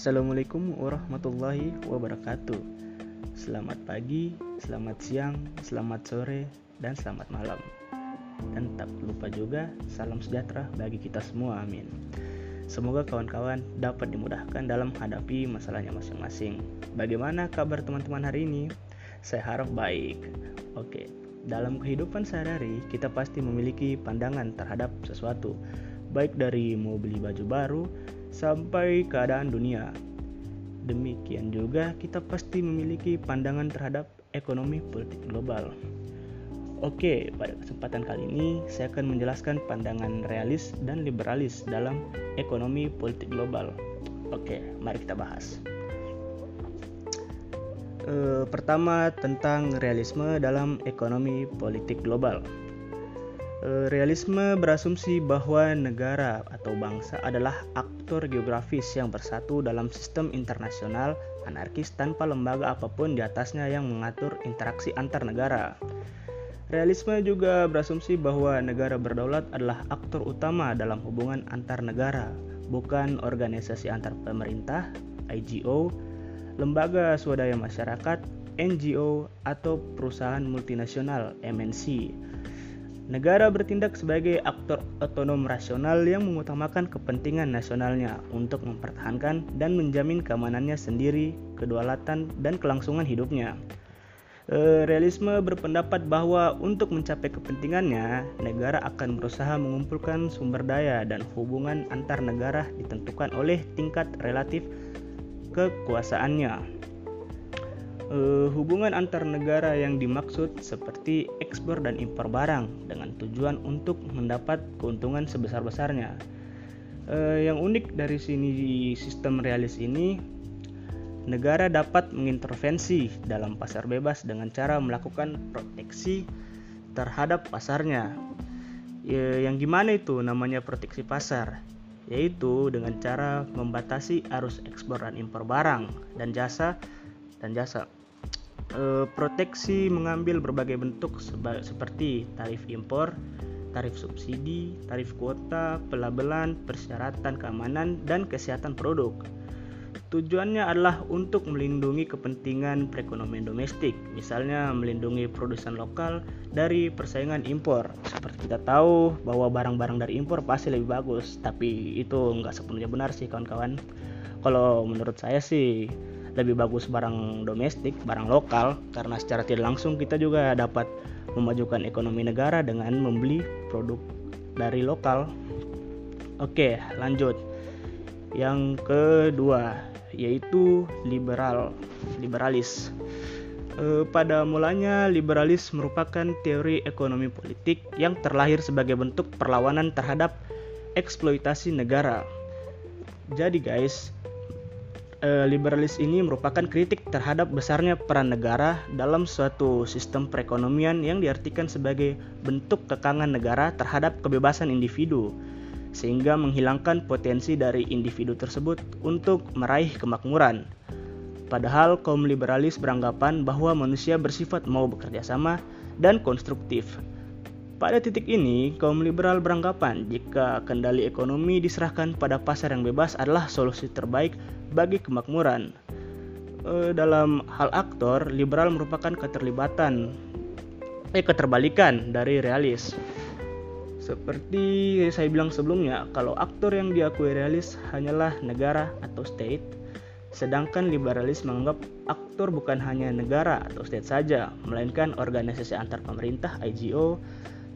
Assalamualaikum warahmatullahi wabarakatuh. Selamat pagi, selamat siang, selamat sore, dan selamat malam. Dan tak lupa juga salam sejahtera bagi kita semua, amin. Semoga kawan-kawan dapat dimudahkan dalam menghadapi masalahnya masing-masing. Bagaimana kabar teman-teman hari ini? Saya harap baik. Oke, dalam kehidupan sehari-hari kita pasti memiliki pandangan terhadap sesuatu, baik dari mau beli baju baru sampai keadaan dunia. Demikian juga kita pasti memiliki pandangan terhadap ekonomi politik global. Oke, pada kesempatan kali ini saya akan menjelaskan pandangan realis dan liberalis dalam ekonomi politik global. Oke, mari kita bahas. E, pertama tentang realisme dalam ekonomi politik global. Eh, realisme berasumsi bahwa negara atau bangsa adalah aktor geografis yang bersatu dalam sistem internasional anarkis tanpa lembaga apa pun di atasnya yang mengatur interaksi antar negara. Realisme juga berasumsi bahwa negara berdaulat adalah aktor utama dalam hubungan antar negara, bukan organisasi antar pemerintah, IGO, lembaga swadaya masyarakat, NGO, atau perusahaan multinasional, MNC Negara bertindak sebagai aktor otonom rasional yang mengutamakan kepentingan nasionalnya untuk mempertahankan dan menjamin keamanannya sendiri, kedaulatan, dan kelangsungan hidupnya. E, realisme berpendapat bahwa untuk mencapai kepentingannya, negara akan berusaha mengumpulkan sumber daya dan hubungan antar negara ditentukan oleh tingkat relatif kekuasaannya uh, hubungan antar negara yang dimaksud seperti ekspor dan impor barang dengan tujuan untuk mendapat keuntungan sebesar-besarnya. Uh, yang unik dari sini sistem realis ini, negara dapat mengintervensi dalam pasar bebas dengan cara melakukan proteksi terhadap pasarnya. Ya, yang gimana itu namanya proteksi pasar? Yaitu dengan cara membatasi arus ekspor dan impor barang dan jasa dan jasa e, proteksi mengambil berbagai bentuk seperti tarif impor, tarif subsidi, tarif kuota, pelabelan, persyaratan keamanan, dan kesehatan produk. Tujuannya adalah untuk melindungi kepentingan perekonomian domestik, misalnya melindungi produsen lokal dari persaingan impor. Seperti kita tahu bahwa barang-barang dari impor pasti lebih bagus, tapi itu nggak sepenuhnya benar sih kawan-kawan. Kalau menurut saya sih lebih bagus barang domestik, barang lokal karena secara tidak langsung kita juga dapat memajukan ekonomi negara dengan membeli produk dari lokal. Oke, lanjut. Yang kedua yaitu liberal, liberalis. E, pada mulanya liberalis merupakan teori ekonomi politik yang terlahir sebagai bentuk perlawanan terhadap eksploitasi negara. Jadi guys, Eh, liberalis ini merupakan kritik terhadap besarnya peran negara dalam suatu sistem perekonomian yang diartikan sebagai bentuk kekangan negara terhadap kebebasan individu sehingga menghilangkan potensi dari individu tersebut untuk meraih kemakmuran. Padahal kaum liberalis beranggapan bahwa manusia bersifat mau bekerja sama dan konstruktif. Pada titik ini, kaum liberal beranggapan jika kendali ekonomi diserahkan pada pasar yang bebas adalah solusi terbaik bagi kemakmuran. E, dalam hal aktor, liberal merupakan keterlibatan eh keterbalikan dari realis. Seperti saya bilang sebelumnya, kalau aktor yang diakui realis hanyalah negara atau state, sedangkan liberalis menganggap aktor bukan hanya negara atau state saja, melainkan organisasi antar pemerintah IGO,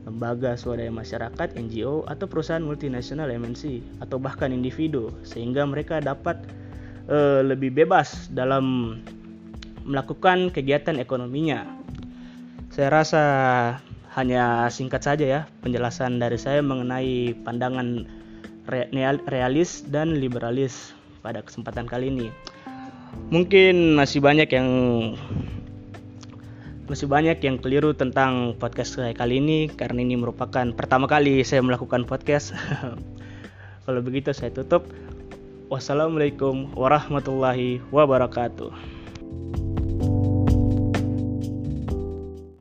lembaga swadaya masyarakat NGO atau perusahaan multinasional MNC atau bahkan individu sehingga mereka dapat uh, lebih bebas dalam melakukan kegiatan ekonominya. Saya rasa hanya singkat saja ya penjelasan dari saya mengenai pandangan realis dan liberalis pada kesempatan kali ini. Mungkin masih banyak yang masih banyak yang keliru tentang podcast saya kali ini karena ini merupakan pertama kali saya melakukan podcast. Kalau begitu saya tutup. Wassalamualaikum warahmatullahi wabarakatuh.